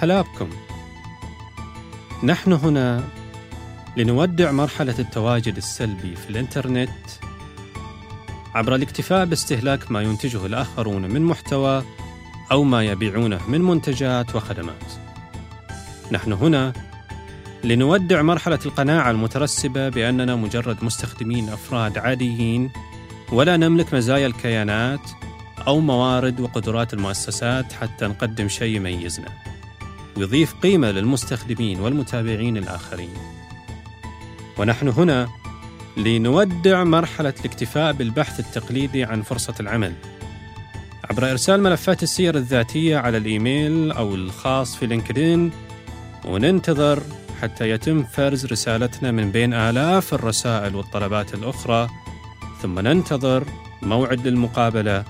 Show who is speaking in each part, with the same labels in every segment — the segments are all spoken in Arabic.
Speaker 1: هلا بكم نحن هنا لنودع مرحلة التواجد السلبي في الإنترنت عبر الاكتفاء باستهلاك ما ينتجه الآخرون من محتوى أو ما يبيعونه من منتجات وخدمات. نحن هنا لنودع مرحلة القناعة المترسبة بأننا مجرد مستخدمين أفراد عاديين ولا نملك مزايا الكيانات أو موارد وقدرات المؤسسات حتى نقدم شيء يميزنا ويضيف قيمة للمستخدمين والمتابعين الآخرين. ونحن هنا لنودع مرحلة الاكتفاء بالبحث التقليدي عن فرصة العمل عبر إرسال ملفات السير الذاتية على الإيميل أو الخاص في لينكدين وننتظر حتى يتم فرز رسالتنا من بين آلاف الرسائل والطلبات الأخرى ثم ننتظر موعد للمقابلة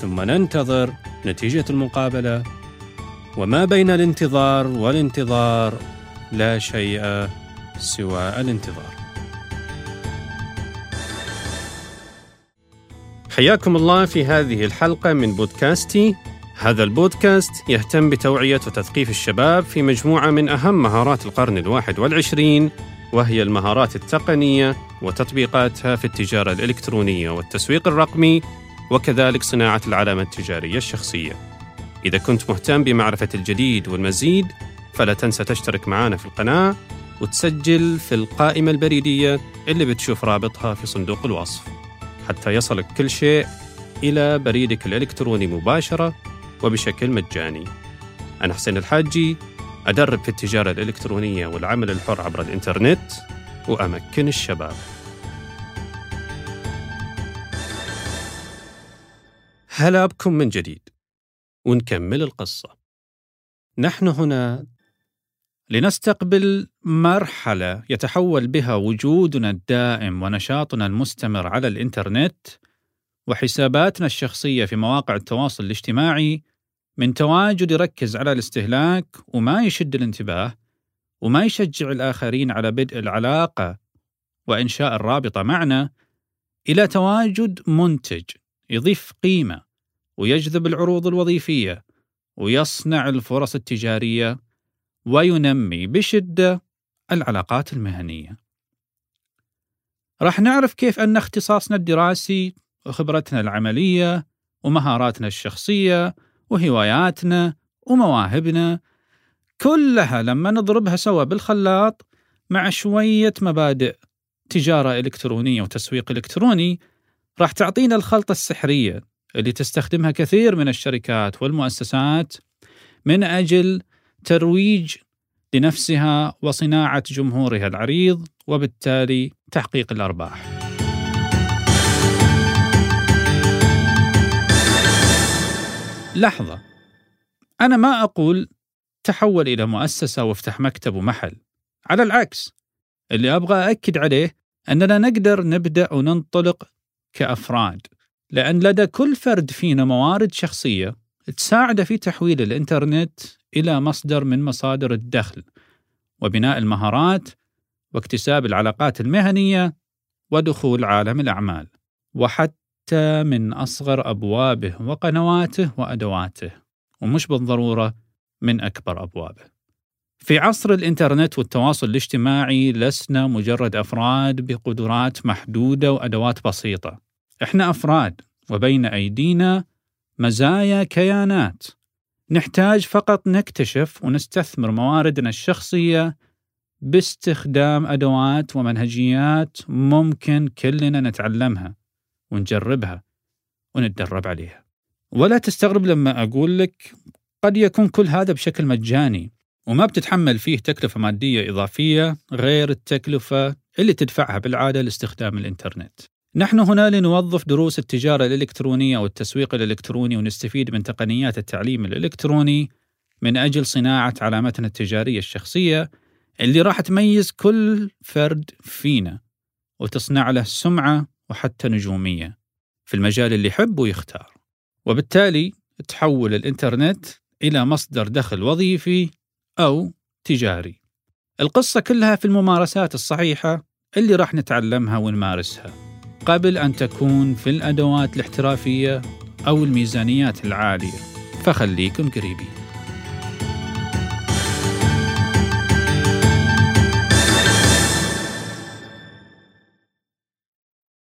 Speaker 1: ثم ننتظر نتيجة المقابلة وما بين الانتظار والانتظار لا شيء سوى الانتظار. حياكم الله في هذه الحلقة من بودكاستي. هذا البودكاست يهتم بتوعية وتثقيف الشباب في مجموعة من أهم مهارات القرن الواحد والعشرين وهي المهارات التقنية وتطبيقاتها في التجارة الإلكترونية والتسويق الرقمي وكذلك صناعة العلامة التجارية الشخصية. إذا كنت مهتم بمعرفة الجديد والمزيد فلا تنسى تشترك معنا في القناة وتسجل في القائمة البريدية اللي بتشوف رابطها في صندوق الوصف. حتى يصلك كل شيء إلى بريدك الإلكتروني مباشرة وبشكل مجاني. أنا حسين الحاجي أدرب في التجارة الإلكترونية والعمل الحر عبر الإنترنت وأمكن الشباب. هلا بكم من جديد. ونكمل القصة. نحن هنا لنستقبل مرحلة يتحول بها وجودنا الدائم ونشاطنا المستمر على الإنترنت وحساباتنا الشخصية في مواقع التواصل الاجتماعي من تواجد يركز على الاستهلاك وما يشد الانتباه وما يشجع الآخرين على بدء العلاقة وإنشاء الرابطة معنا إلى تواجد منتج يضيف قيمة ويجذب العروض الوظيفية ويصنع الفرص التجارية وينمي بشدة العلاقات المهنية. راح نعرف كيف أن اختصاصنا الدراسي وخبرتنا العملية ومهاراتنا الشخصية وهواياتنا ومواهبنا كلها لما نضربها سوا بالخلاط مع شوية مبادئ تجارة إلكترونية وتسويق إلكتروني راح تعطينا الخلطة السحرية اللي تستخدمها كثير من الشركات والمؤسسات من أجل ترويج لنفسها وصناعة جمهورها العريض وبالتالي تحقيق الأرباح. لحظة أنا ما أقول تحول إلى مؤسسة وافتح مكتب ومحل على العكس اللي أبغى أكد عليه أننا نقدر نبدأ وننطلق كأفراد لأن لدى كل فرد فينا موارد شخصية تساعده في تحويل الإنترنت إلى مصدر من مصادر الدخل وبناء المهارات واكتساب العلاقات المهنية ودخول عالم الأعمال وحتى من أصغر أبوابه وقنواته وأدواته ومش بالضرورة من أكبر أبوابه. في عصر الإنترنت والتواصل الاجتماعي لسنا مجرد أفراد بقدرات محدودة وأدوات بسيطة. إحنا أفراد وبين أيدينا مزايا كيانات نحتاج فقط نكتشف ونستثمر مواردنا الشخصية باستخدام أدوات ومنهجيات ممكن كلنا نتعلمها ونجربها ونتدرب عليها. ولا تستغرب لما أقول لك قد يكون كل هذا بشكل مجاني وما بتتحمل فيه تكلفة مادية إضافية غير التكلفة اللي تدفعها بالعادة لاستخدام الإنترنت. نحن هنا لنوظف دروس التجارة الإلكترونية والتسويق الإلكتروني ونستفيد من تقنيات التعليم الإلكتروني من أجل صناعة علامتنا التجارية الشخصية اللي راح تميز كل فرد فينا وتصنع له سمعة وحتى نجومية في المجال اللي يحب ويختار وبالتالي تحول الإنترنت إلى مصدر دخل وظيفي أو تجاري. القصة كلها في الممارسات الصحيحة اللي راح نتعلمها ونمارسها. قبل أن تكون في الأدوات الاحترافية أو الميزانيات العالية. فخليكم قريبين.